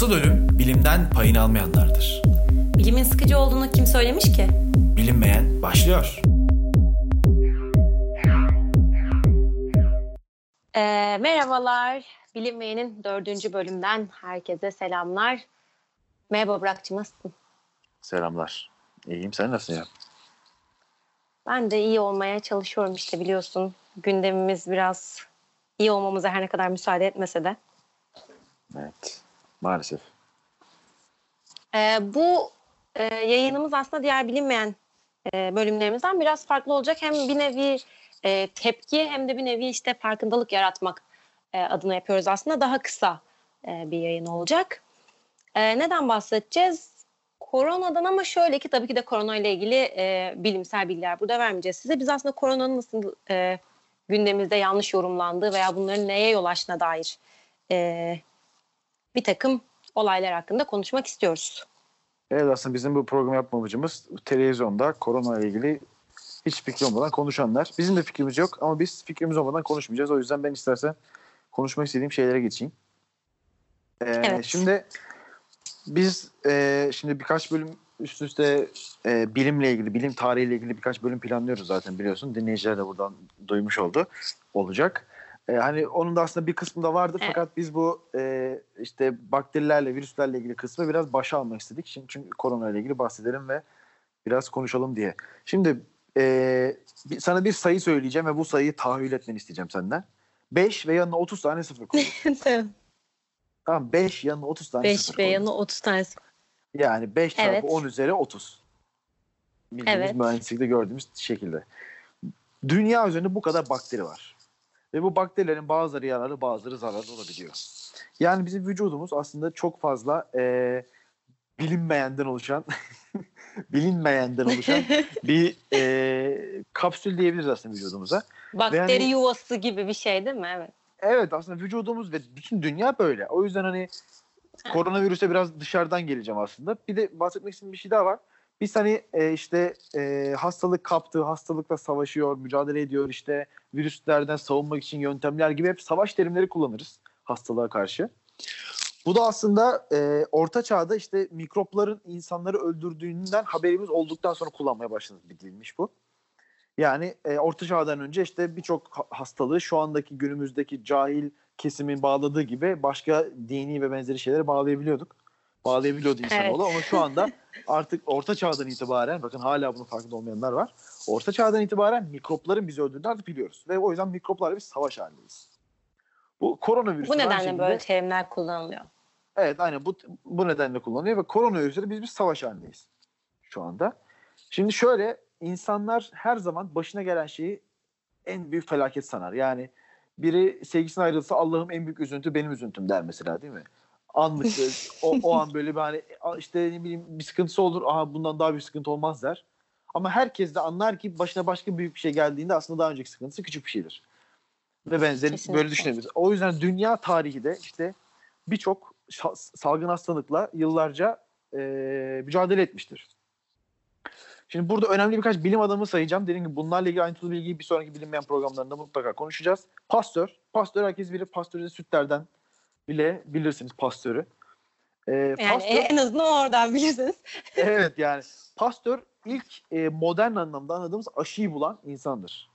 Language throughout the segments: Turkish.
Asıl ölüm bilimden payını almayanlardır. Bilimin sıkıcı olduğunu kim söylemiş ki? Bilinmeyen başlıyor. Ee, merhabalar. Bilinmeyenin dördüncü bölümden herkese selamlar. Merhaba Burak'cığım nasılsın? Selamlar. İyiyim sen nasılsın ya? Ben de iyi olmaya çalışıyorum işte biliyorsun. Gündemimiz biraz iyi olmamıza her ne kadar müsaade etmese de. Evet. Maalesef. Ee, bu e, yayınımız aslında diğer bilinmeyen e, bölümlerimizden biraz farklı olacak. Hem bir nevi e, tepki hem de bir nevi işte farkındalık yaratmak e, adına yapıyoruz aslında. Daha kısa e, bir yayın olacak. E, neden bahsedeceğiz? Koronadan ama şöyle ki tabii ki de korona ile ilgili e, bilimsel bilgiler burada vermeyeceğiz size. Biz aslında koronanın nasıl e, gündemimizde yanlış yorumlandığı veya bunların neye yol açtığına dair e, bir takım olaylar hakkında konuşmak istiyoruz. Evet aslında bizim bu program yapma amacımız televizyonda korona ile ilgili hiç fikri olmadan konuşanlar. Bizim de fikrimiz yok ama biz fikrimiz olmadan konuşmayacağız. O yüzden ben istersen konuşmak istediğim şeylere geçeyim. Ee, Evet. Şimdi biz e, şimdi birkaç bölüm üst üste e, bilimle ilgili, bilim tarihiyle ilgili birkaç bölüm planlıyoruz zaten biliyorsun. Dinleyiciler de buradan duymuş oldu, olacak. E, hani onun da aslında bir kısmı da vardı Evet. fakat biz bu e, işte bakterilerle, virüslerle ilgili kısmı biraz başa almak istedik. Şimdi çünkü korona ile ilgili bahsedelim ve biraz konuşalım diye. Şimdi e, sana bir sayı söyleyeceğim ve bu sayıyı tahayyül etmeni isteyeceğim senden. 5 ve yanına 30 tane sıfır koy. tamam 5 yanına 30 tane 5 sıfır ve koy. yanı 30 tanesi. Yani 5 çarpı Evet. 10 üzeri 30. Bildiğimiz Evet. mühendislikte gördüğümüz şekilde. Dünya üzerinde bu kadar bakteri var. Ve bu bakterilerin bazıları yararlı bazıları zararlı olabiliyor. Yani bizim vücudumuz aslında çok fazla e, bilinmeyenden oluşan bilinmeyenden oluşan bir e, kapsül diyebiliriz aslında vücudumuza. Bakteri Yani- yuvası gibi bir şey değil mi? Evet. Evet aslında vücudumuz ve bütün dünya böyle. O yüzden hani koronavirüse biraz dışarıdan geleceğim aslında. Bir de bahsetmek istediğim bir şey daha var. Biz hani e, işte e, hastalık kaptı, hastalıkla savaşıyor, mücadele ediyor işte virüslerden savunmak için yöntemler gibi hep savaş terimleri kullanırız hastalığa karşı. Bu da aslında e, orta çağda işte mikropların insanları öldürdüğünden haberimiz olduktan sonra kullanmaya başladık bir dilmiş bu. Yani e, orta çağdan önce işte birçok ha- hastalığı şu andaki günümüzdeki cahil kesimin bağladığı gibi başka dini ve benzeri şeylere bağlayabiliyorduk. Bağlayabiliyordu insanoğlu ama şu anda artık orta çağdan itibaren bakın hala bunun farkında olmayanlar var. Orta çağdan itibaren mikropların bizi öldürdüğünü artık biliyoruz. Ve o yüzden mikroplarla biz savaş halindeyiz. Bu koronavirüs Bu nedenle şekilde- böyle terimler kullanılıyor. Evet aynen bu, bu nedenle kullanılıyor ve koronavirüsle biz bir savaş halindeyiz şu anda. Şimdi şöyle insanlar her zaman başına gelen şeyi en büyük felaket sanar. Yani biri sevgisine ayrılsa Allah'ım en büyük üzüntü benim üzüntüm der mesela değil mi? Anlık o, o an böyle bir hani "A, işte ne bileyim bir sıkıntısı olur aha bundan daha büyük sıkıntı olmaz der. Ama herkes de anlar ki başına başka büyük bir şey geldiğinde aslında daha önceki sıkıntısı küçük bir şeydir. Ve benzeri Kesinlikle. böyle düşünebiliriz. O yüzden dünya tarihi de işte birçok salgın hastalıkla yıllarca e, mücadele etmiştir. Şimdi burada önemli birkaç bilim adamı sayacağım. Dediğim gibi bunlarla ilgili ayrıntılı bilgiyi bir sonraki bilinmeyen programlarında mutlaka konuşacağız. Pastör. Pastör herkes bilir. Pastörize sütlerden bile bilirsiniz pastörü. E, Yani pastör, en azından oradan bilirsiniz. evet yani pastör ilk e, modern anlamda anladığımız aşıyı bulan insandır.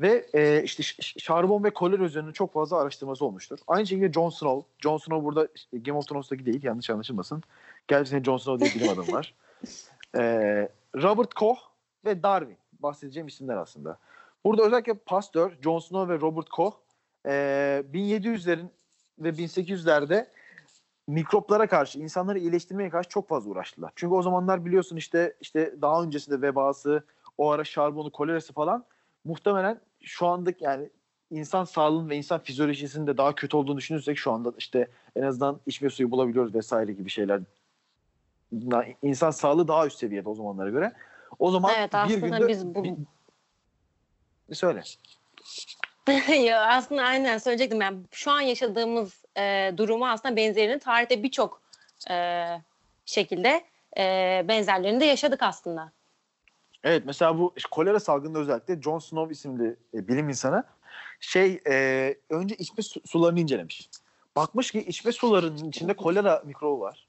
Ve e, işte şarbon ve kolera üzerine çok fazla araştırması olmuştur. Aynı şekilde Jon Snow. Jon Snow burada Game of Thrones'taki değil yanlış anlaşılmasın. Gerçekten Jon Snow diye bilim adamı var. E, Robert Koch ve Darwin bahsedeceğim isimler aslında. Burada özellikle Pasteur, Jon Snow ve Robert Koch e, 1700'lerin ve 1800'lerde mikroplara karşı, insanları iyileştirmeye karşı çok fazla uğraştılar. Çünkü o zamanlar biliyorsun işte işte daha öncesinde vebası, o ara şarbonu, kolerası falan muhtemelen şu andaki yani insan sağlığının ve insan fizyolojisinin de daha kötü olduğunu düşünürsek şu anda işte en azından içme suyu bulabiliyoruz vesaire gibi şeyler. İnsan sağlığı daha üst seviyede o zamanlara göre. O zaman Evet, bir günde biz bu- bir söyle. ya aslında aynen söyleyecektim. Yani şu an yaşadığımız e, durumu aslında benzerini tarihte birçok e, şekilde e, benzerlerini de yaşadık aslında. Evet mesela bu kolera salgında özellikle John Snow isimli e, bilim insanı şey e, önce içme su- sularını incelemiş. bakmış ki içme sularının içinde kolera mikrobu var.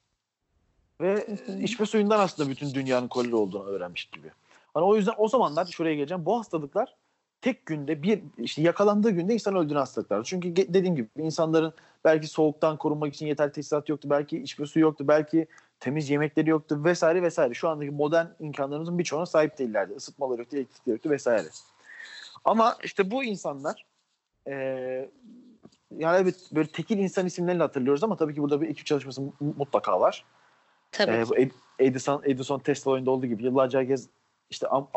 Ve içme suyundan aslında bütün dünyanın kolera olduğunu öğrenmiş gibi. Hani o yüzden o zamanlar şuraya geleceğim. Bu hastalıklar tek günde bir işte yakalandığı günde insan öldüğünü hastalıklar. Çünkü dediğim gibi insanların belki soğuktan korunmak için yeterli teçhizat yoktu. Belki içme suyu yoktu. Belki temiz yemekleri yoktu vesaire vesaire. Şu andaki modern imkanlarımızın birçoğuna sahip değillerdi. Isıtmaları yoktu, elektrikleri yoktu vesaire. Ama işte bu insanlar eee yani evet böyle tekil insan isimlerini hatırlıyoruz ama tabii ki burada bir ekip çalışması mu- mutlaka var. Tabii. Ki. bu Ed- Edison, Edison Tesla oyunda olduğu gibi yıllarca herkes işte am,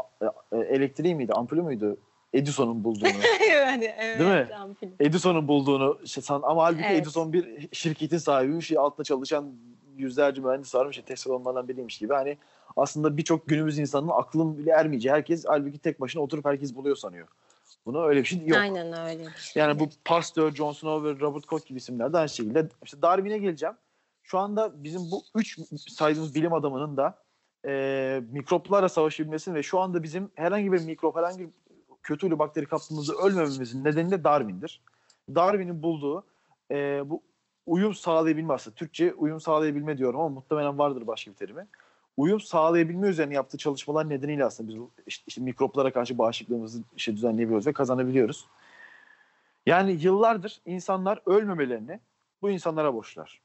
e, elektriği miydi, ampulü müydü? Edison'un bulduğunu. yani, evet, Değil mi? ampul. Edison'un bulduğunu işte san, ama halbuki Evet. Edison bir şirketin sahibiymiş. Altında çalışan yüzlerce mühendis varmış. İşte Tesla onlardan biriymiş gibi. Hani aslında birçok günümüz insanının aklın bile ermeyeceği. Herkes halbuki tek başına oturup herkes buluyor sanıyor. Bunu öyle bir şey yok. Aynen öyle. Yani bu Pasteur, John Snow ve Robert Koch gibi isimler de aynı şekilde. İşte Darwin'e geleceğim. Şu anda bizim bu üç saydığımız bilim adamının da e, mikroplarla savaşabilmesinin ve şu anda bizim herhangi bir mikrop, herhangi bir kötü huylu bakteri kaptığımızda ölmememizin nedeni de Darwin'dir. Darwin'in bulduğu e, bu uyum sağlayabilme aslında. Türkçe uyum sağlayabilme diyorum ama muhtemelen vardır başka bir terimi. Uyum sağlayabilme üzerine yaptığı çalışmalar nedeniyle aslında biz işte, işte mikroplara karşı bağışıklığımızı işte düzenleyebiliyoruz ve kazanabiliyoruz. Yani yıllardır insanlar ölmemelerini bu insanlara borçlar.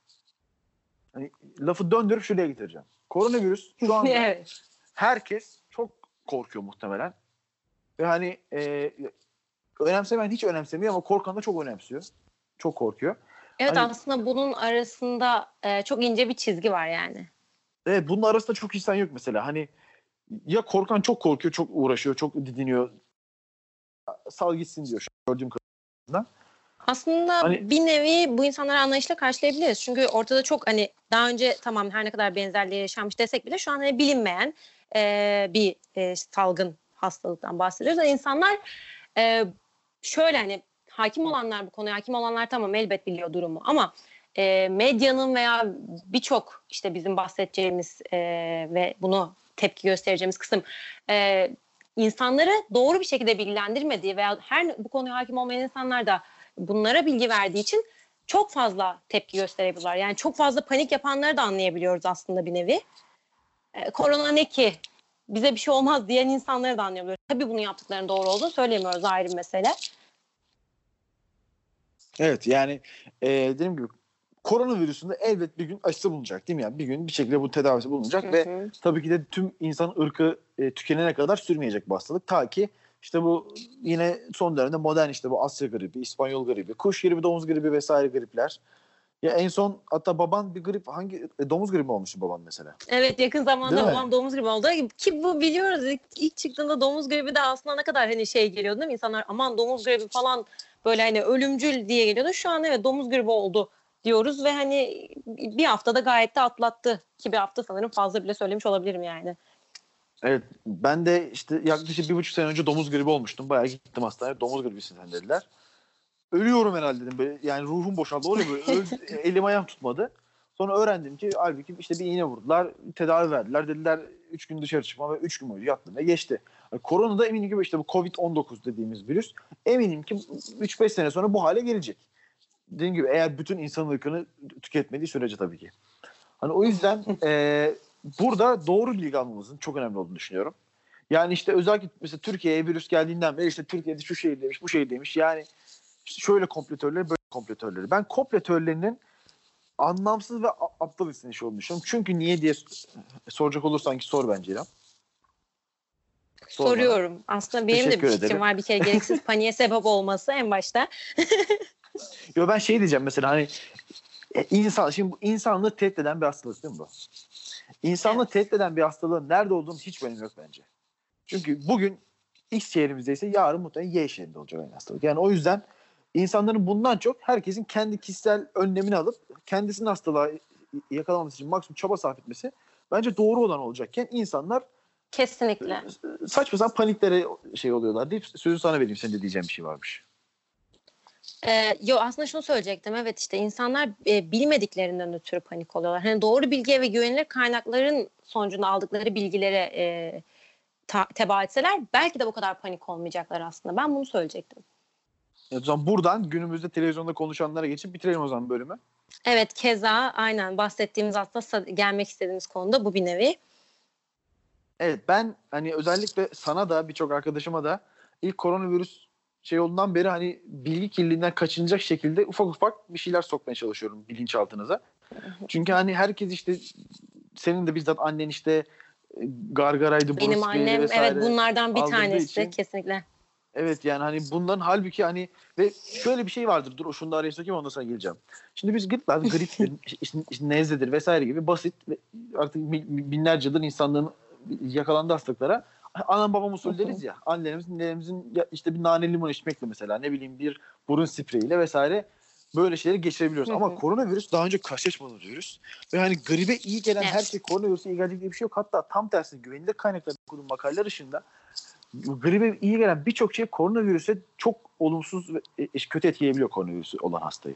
Hani lafı döndürüp şuraya getireceğim. Koronavirüs şu anda evet. herkes çok korkuyor muhtemelen. Hani e, önemsemeyen hiç önemsemiyor ama korkan da çok önemsiyor. Çok korkuyor. Evet Hani- aslında bunun arasında e, çok ince bir çizgi var yani. Evet bunun arasında çok insan yok mesela. Hani ya korkan çok korkuyor, çok uğraşıyor, çok didiniyor. Sal gitsin diyor gördüğüm kadarıyla. Aslında Hani- bir nevi bu insanları anlayışla karşılayabiliriz. Çünkü ortada çok hani daha önce tamam her ne kadar benzerliği yaşanmış desek bile şu an hani bilinmeyen e, bir e, salgın hastalıktan bahsediyoruz. Ve insanlar e, şöyle hani hakim olanlar bu konuya hakim olanlar tamam elbet biliyor durumu ama e, medyanın veya birçok işte bizim bahsedeceğimiz e, ve bunu tepki göstereceğimiz kısım e, insanları doğru bir şekilde bilgilendirmediği veya her bu konuya hakim olmayan insanlar da bunlara bilgi verdiği için çok fazla tepki gösterebiliyorlar. Yani çok fazla panik yapanları da anlayabiliyoruz aslında bir nevi. E, korona ne ki? Bize bir şey olmaz diyen insanları da anlayabiliyoruz. Tabii bunu yaptıklarının doğru olduğunu söylemiyoruz ayrı bir mesele. Evet yani e, dediğim gibi koronavirüsünde elbet bir gün aşısı bulunacak değil mi? Yani bir gün bir şekilde bu tedavisi bulunacak ve Hı tabii ki de tüm insan ırkı e, tükenene kadar sürmeyecek bu hastalık. Ta ki işte bu yine son dönemde modern işte bu Asya gribi, İspanyol gribi, kuş gribi, domuz gribi vesaire gripler. Ya en son hatta baban bir grip hangi e, domuz gribi olmuştu baban mesela. Evet yakın zamanda Değil mi? babam domuz gribi oldu. Ki bu biliyoruz ilk, ilk çıktığında domuz gribi de aslında ne kadar hani şey geliyordu değil mi? İnsanlar aman domuz gribi falan böyle hani ölümcül diye geliyordu. Şu an evet domuz gribi oldu diyoruz ve hani bir haftada gayet de atlattı. Ki bir hafta sanırım fazla bile söylemiş olabilirim yani. Evet ben de işte yaklaşık bir buçuk sene önce domuz gribi olmuştum. Bayağı gittim hastaneye domuz gribisin dediler. Ölüyorum herhalde dedim. Böyle, yani ruhum boşaldı. Oluyor böyle. Öl- elim ayağım tutmadı. Sonra öğrendim ki halbuki işte bir iğne vurdular. Tedavi verdiler. Dediler 3 gün dışarı çıkma ve 3 gün boyunca yattım ve geçti. Yani korona da eminim ki işte bu Covid-19 dediğimiz virüs eminim ki 3-5 sene sonra bu hale gelecek. Dediğim gibi eğer bütün insan ırkını tüketmediği sürece tabii ki. Hani o yüzden eee burada doğru bilgi almamızın çok önemli olduğunu düşünüyorum. Yani işte özellikle mesela Türkiye'ye virüs geldiğinden beri işte Türkiye'de şu şehirdeymiş, bu şehirdeymiş. Yani şöyle kompletörleri, böyle kompletörleri. Ben kompletörlerinin anlamsız ve aptal istenişi olduğunu düşünüyorum. Çünkü niye diye soracak olursan ki sor bence İrem. Sor bana. Soruyorum. Aslında benim de Teşekkür bir fikrim ederim. var bir kere gereksiz paniğe sebep olması en başta. Yo ben şey diyeceğim mesela hani e, insan şimdi bu insanlığı tehdit eden bir hastalık değil mi bu? İnsanlığı tehdit eden bir hastalığın nerede olduğunu hiç önemi yok bence. Çünkü bugün X şehrimizdeyse yarın muhtemelen Y şehrinde olacak aynı hastalık. Yani o yüzden insanların bundan çok herkesin kendi kişisel önlemini alıp kendisinin hastalığa yakalanması için maksimum çaba sarf etmesi bence doğru olan olacakken insanlar Kesinlikle. saçma sapan paniklere şey oluyorlar deyip sözü sana vereyim senin de diyeceğin bir şey varmış. Ee, yo aslında şunu söyleyecektim. Evet işte insanlar e, bilmediklerinden ötürü panik oluyorlar. Hani doğru bilgiye ve güvenilir kaynakların sonucunda aldıkları bilgilere e, ta, teba etseler belki de bu kadar panik olmayacaklar aslında. Ben bunu söyleyecektim. Evet, o zaman buradan günümüzde televizyonda konuşanlara geçip bitirelim o zaman bölümü. Evet keza aynen bahsettiğimiz aslında gelmek istediğimiz konuda bu bir nevi. Evet ben hani özellikle sana da birçok arkadaşıma da ilk koronavirüs şey olduğundan beri hani bilgi kirliliğinden kaçınacak şekilde ufak ufak bir şeyler sokmaya çalışıyorum bilinçaltınıza. Çünkü hani herkes işte senin de bizzat annen işte e, gargaraydı, Benim annem vesaire. evet bunlardan bir tanesi için- kesinlikle. Evet yani hani bunların halbuki hani ve şöyle bir şey vardır. Dur şunu da araya sokayım ondan sonra geleceğim. Şimdi biz gırtlar griptir, işte, işte nezledir vesaire gibi basit ve artık bin- binlerce yıldır insanlığın yakalandığı hastalıklara anam babam usul deriz ya. Annelerimizin, ya işte bir nane limon içmekle mesela ne bileyim bir burun spreyiyle vesaire böyle şeyleri geçirebiliyoruz. Hı hı. Ama koronavirüs daha önce karşılaşmadı diyoruz. Ve hani gribe iyi gelen her şey koronavirüse iyi gelecek diye bir şey yok. Hatta tam tersine güvenilir kaynaklarda okuduğum makaleler ışığında gribe iyi gelen birçok şey koronavirüse çok olumsuz ve e, kötü etkileyebiliyor koronavirüsü olan hastayı.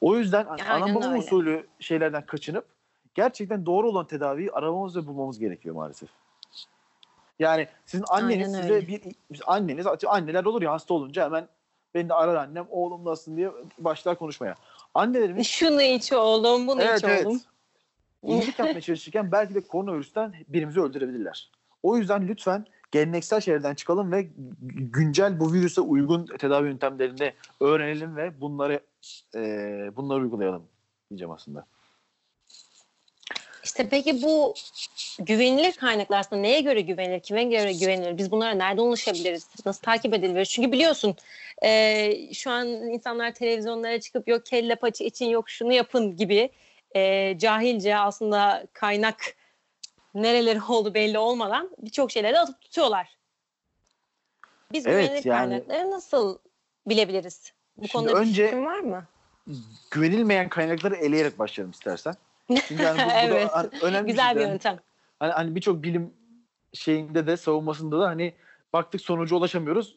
O yüzden Aynen ana baba öyle. usulü şeylerden kaçınıp gerçekten doğru olan tedaviyi aramamız ve bulmamız gerekiyor maalesef. Yani sizin anneniz Aynen size öyle. bir anneniz anneler olur ya hasta olunca hemen beni de arar annem oğlum nasılsın diye başlar konuşmaya. Annelerimiz Şunu iç oğlum, bunu evet iç evet oğlum. iyilik yapmaya çalışırken belki de koronavirüsten birimizi öldürebilirler. O yüzden lütfen geleneksel şeylerden çıkalım ve güncel bu virüse uygun tedavi yöntemlerini öğrenelim ve bunları e, bunları uygulayalım diyeceğim aslında. İşte peki bu güvenilir kaynaklar aslında neye göre güvenilir, kime göre güvenilir? Biz bunlara nereden ulaşabiliriz? Nasıl takip edilir? Çünkü biliyorsun e, şu an insanlar televizyonlara çıkıp yok kelle paça için yok şunu yapın gibi e, cahilce aslında kaynak nereleri oldu belli olmadan birçok şeyleri atıp tutuyorlar. Biz Evet, güvenilir yani- kaynakları nasıl bilebiliriz? Bu konuda bir önce- fikrin var mı? Güvenilmeyen kaynakları eleyerek başlayalım istersen. Çünkü yani bu, bu da Evet. hani önemli Güzel bir şey. Yöntem. Hani, hani birçok bilim şeyinde de savunmasında da hani baktık sonuca ulaşamıyoruz.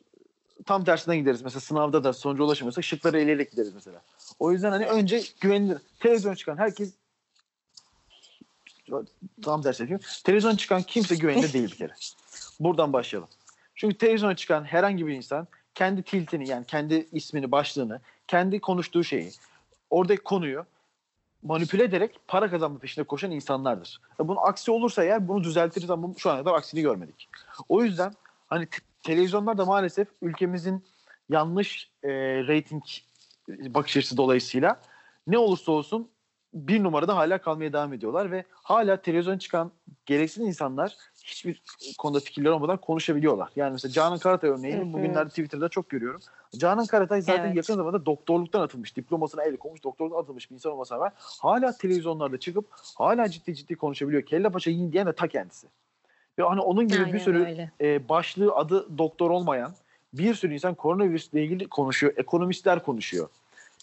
Tam tersinden gideriz. Mesela sınavda da sonuca ulaşamıyorsak şıkları eleyerek gideriz mesela. O yüzden hani önce güvenilir. Televizyon çıkan herkes tam tersi yapayım. Televizyon çıkan kimse güvenilir değil bir kere. Buradan başlayalım. Çünkü televizyona çıkan herhangi bir insan kendi tiltini yani kendi ismini, başlığını, kendi konuştuğu şeyi, oradaki konuyu manipüle ederek para kazanma peşinde koşan insanlardır. Ya bunun aksi olursa eğer bunu düzeltiriz ama şu ana kadar aksini görmedik. O yüzden hani te- televizyonlar da maalesef ülkemizin yanlış e, rating bakış açısı dolayısıyla ne olursa olsun bir numarada hala kalmaya devam ediyorlar ve hala televizyon çıkan gereksiz insanlar hiçbir konuda fikirleri olmadan konuşabiliyorlar. Yani mesela Canan Karatay örneğini bugünlerde Twitter'da çok görüyorum. Canan Karatay zaten Evet. yakın zamanda doktorluktan atılmış, diplomasına el konmuş, doktorluktan atılmış bir insan olmasına rağmen hala televizyonlarda çıkıp hala ciddi ciddi konuşabiliyor. Kelle paça yiyin diyen de ta kendisi. Ve hani onun gibi bir Aynen sürü öyle. e, başlığı adı doktor olmayan bir sürü insan koronavirüsle ilgili konuşuyor. Ekonomistler konuşuyor.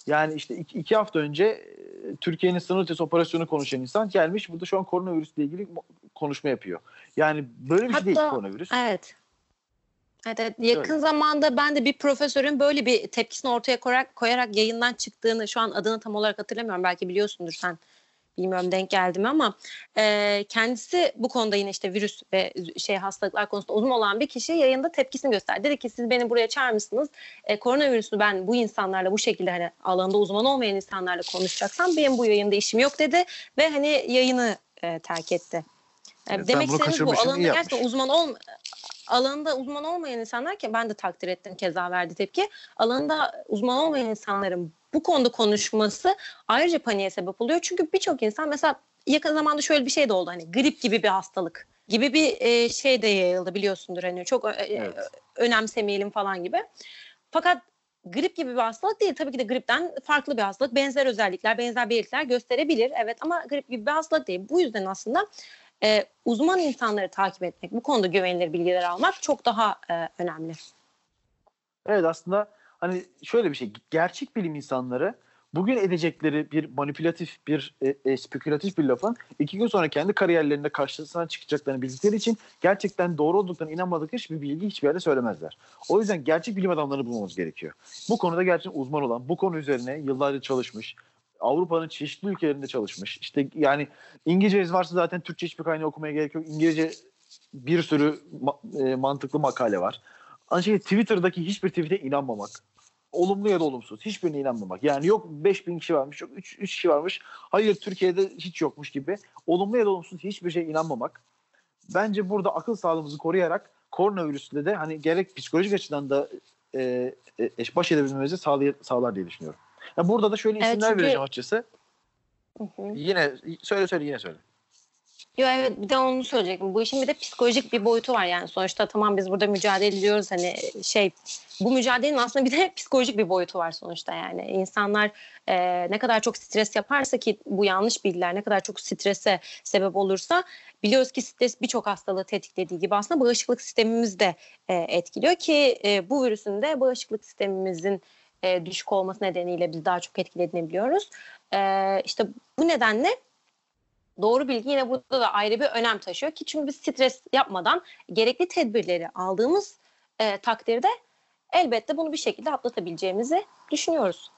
Yani işte iki, iki hafta önce e, Türkiye'nin sınır ötesi operasyonu konuşan insan gelmiş burada şu an koronavirüsle ilgili konuşma yapıyor. Yani böyle bir şey değil Hatta- koronavirüs. Evet. Evet, evet. yakın zamanda ben de bir profesörün böyle bir tepkisini ortaya koyarak, koyarak yayından çıktığını şu an adını tam olarak hatırlamıyorum belki biliyorsundur sen bilmiyorum denk geldi mi ama e, kendisi bu konuda yine işte virüs ve şey hastalıklar konusunda uzun olan bir kişi yayında tepkisini gösterdi. Dedi ki siz beni buraya çağırmışsınız. E, koronavirüsü ben bu insanlarla bu şekilde hani alanında uzman olmayan insanlarla konuşacaksam benim bu yayında işim yok dedi ve hani yayını e, terk etti. E, Evet, demek bunu istediğiniz bu yapmış. gerçekten uzman ol alanında uzman olmayan insanlar ki ben de takdir ettim keza verdi tepki. Alanında uzman olmayan insanların bu konuda konuşması ayrıca paniğe sebep oluyor. Çünkü birçok insan mesela yakın zamanda şöyle bir şey de oldu hani grip gibi bir hastalık gibi bir e, şey de yayıldı biliyorsundur hani çok e, Evet. önemsemeyelim falan gibi. Fakat grip gibi bir hastalık değil. Tabii ki de gripten farklı bir hastalık. Benzer özellikler, benzer belirtiler gösterebilir. Evet ama grip gibi bir hastalık değil. Bu yüzden aslında e, uzman insanları takip etmek, bu konuda güvenilir bilgiler almak çok daha e, önemli. Evet aslında hani şöyle bir şey. Gerçek bilim insanları bugün edecekleri bir manipülatif, bir e, e, spekülatif bir lafın iki gün sonra kendi kariyerlerinde karşısına çıkacaklarını bildikleri için gerçekten doğru olduklarına inanmadıkları hiçbir bilgi hiçbir yerde söylemezler. O yüzden gerçek bilim adamlarını bulmamız gerekiyor. Bu konuda gerçekten uzman olan, bu konu üzerine yıllarca çalışmış, Avrupa'nın çeşitli ülkelerinde çalışmış. İşte yani İngilizce varsa zaten Türkçe hiçbir kaynağı okumaya gerek yok. İngilizce bir sürü ma- e, mantıklı makale var. Aynı şekilde Twitter'daki hiçbir tweet'e inanmamak. olumlu ya da olumsuz. Hiçbirine inanmamak. Yani yok 5000 kişi varmış, yok 3, 3 kişi varmış. Hayır Türkiye'de hiç yokmuş gibi. Olumlu ya da olumsuz hiçbir şeye inanmamak. Bence burada akıl sağlığımızı koruyarak koronavirüsle de hani gerek psikolojik açıdan da e, e, baş edebilmemizi sağlay- sağlar diye düşünüyorum. Yani burada da şöyle Evet, isimler çünkü- vereceğim açıkçası. Hı hı. Yine söyle söyle yine söyle. Yo evet bir de onu söyleyecektim. Bu işin bir de psikolojik bir boyutu var yani. Sonuçta tamam biz burada mücadele ediyoruz hani şey bu mücadelenin aslında bir de psikolojik bir boyutu var sonuçta yani. İnsanlar e, ne kadar çok stres yaparsa ki bu yanlış bilgiler ne kadar çok strese sebep olursa biliyoruz ki stres birçok hastalığı tetiklediği gibi aslında bağışıklık sistemimizi de e, etkiliyor ki e, bu virüsün de bağışıklık sistemimizin e, düşük olması nedeniyle biz daha çok etkilediğini biliyoruz. E, işte bu nedenle doğru bilgi yine burada da ayrı bir önem taşıyor ki çünkü biz stres yapmadan gerekli tedbirleri aldığımız e, takdirde elbette bunu bir şekilde atlatabileceğimizi düşünüyoruz.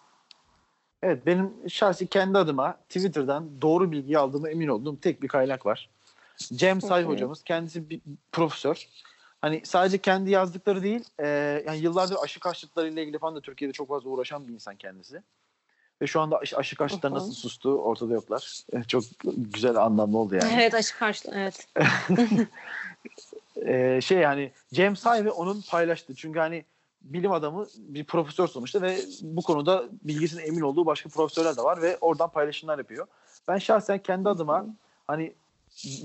Evet benim şahsi kendi adıma Twitter'dan doğru bilgiyi aldığıma emin olduğum tek bir kaynak var. Cem Say hocamız kendisi bir profesör. Hani sadece kendi yazdıkları değil, e, yani yıllardır aşı karşıtlarıyla ilgili falan da Türkiye'de çok fazla uğraşan bir insan kendisi. Ve şu anda aşı, aşı karşıtları nasıl sustu ortada yoklar. E, çok güzel anlamlı oldu yani. Evet aşı karşılığı evet. e, şey yani Cem Say ve onun paylaştığı. Çünkü hani bilim adamı bir profesör sonuçta ve bu konuda bilgisine emin olduğu başka profesörler de var ve oradan paylaşımlar yapıyor. Ben şahsen kendi adıma hani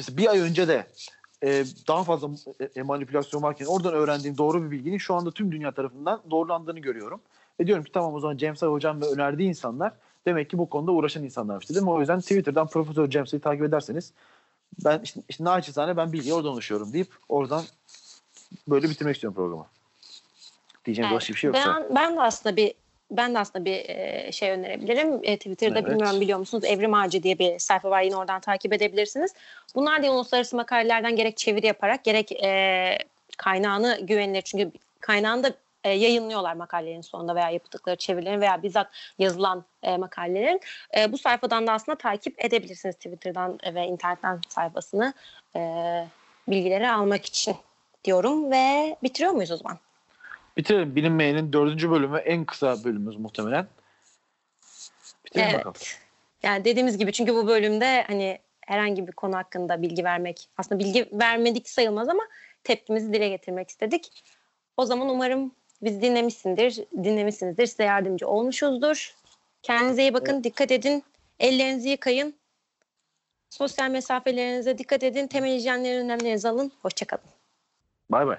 bir ay önce de e, daha fazla e, manipülasyon varken oradan öğrendiğim doğru bir bilginin şu anda tüm dünya tarafından doğrulandığını görüyorum. Ve diyorum ki tamam o zaman Cem Say hocam ve önerdiği insanlar demek ki bu konuda uğraşan insanlarmış dedim. O yüzden Twitter'dan Profesör Cem Say'ı takip ederseniz ben işte, işte naçizane ben bilgiye oradan ulaşıyorum deyip oradan böyle bitirmek istiyorum programı. Diyeceğim Evet. başka bir şey yoksa. Ben, ben de aslında bir ben de aslında bir şey önerebilirim. E, Twitter'da Evet. bilmiyorum biliyor musunuz Evrim Ağacı diye bir sayfa var yine oradan takip edebilirsiniz. Bunlar da uluslararası makalelerden gerek çeviri yaparak gerek e, kaynağını güvenilir çünkü kaynağını da e, yayınlıyorlar makalelerin sonunda veya yaptıkları çevirilerin veya bizzat yazılan e, makalelerin. E, bu sayfadan da aslında takip edebilirsiniz Twitter'dan ve internetten sayfasını e, bilgileri almak için diyorum ve bitiriyor muyuz o zaman? Bitirelim. Bilinmeyenin dördüncü bölümü en kısa bölümümüz muhtemelen. Bitirelim Evet. bakalım. Yani dediğimiz gibi çünkü bu bölümde hani herhangi bir konu hakkında bilgi vermek aslında bilgi vermedik sayılmaz ama tepkimizi dile getirmek istedik. O zaman umarım biz dinlemişsindir, dinlemişsinizdir, size yardımcı olmuşuzdur. Kendinize iyi bakın, dikkat edin, ellerinizi yıkayın, sosyal mesafelerinize dikkat edin, temel hijyenlerin önlemlerinizi alın. Hoşçakalın. Bay bay.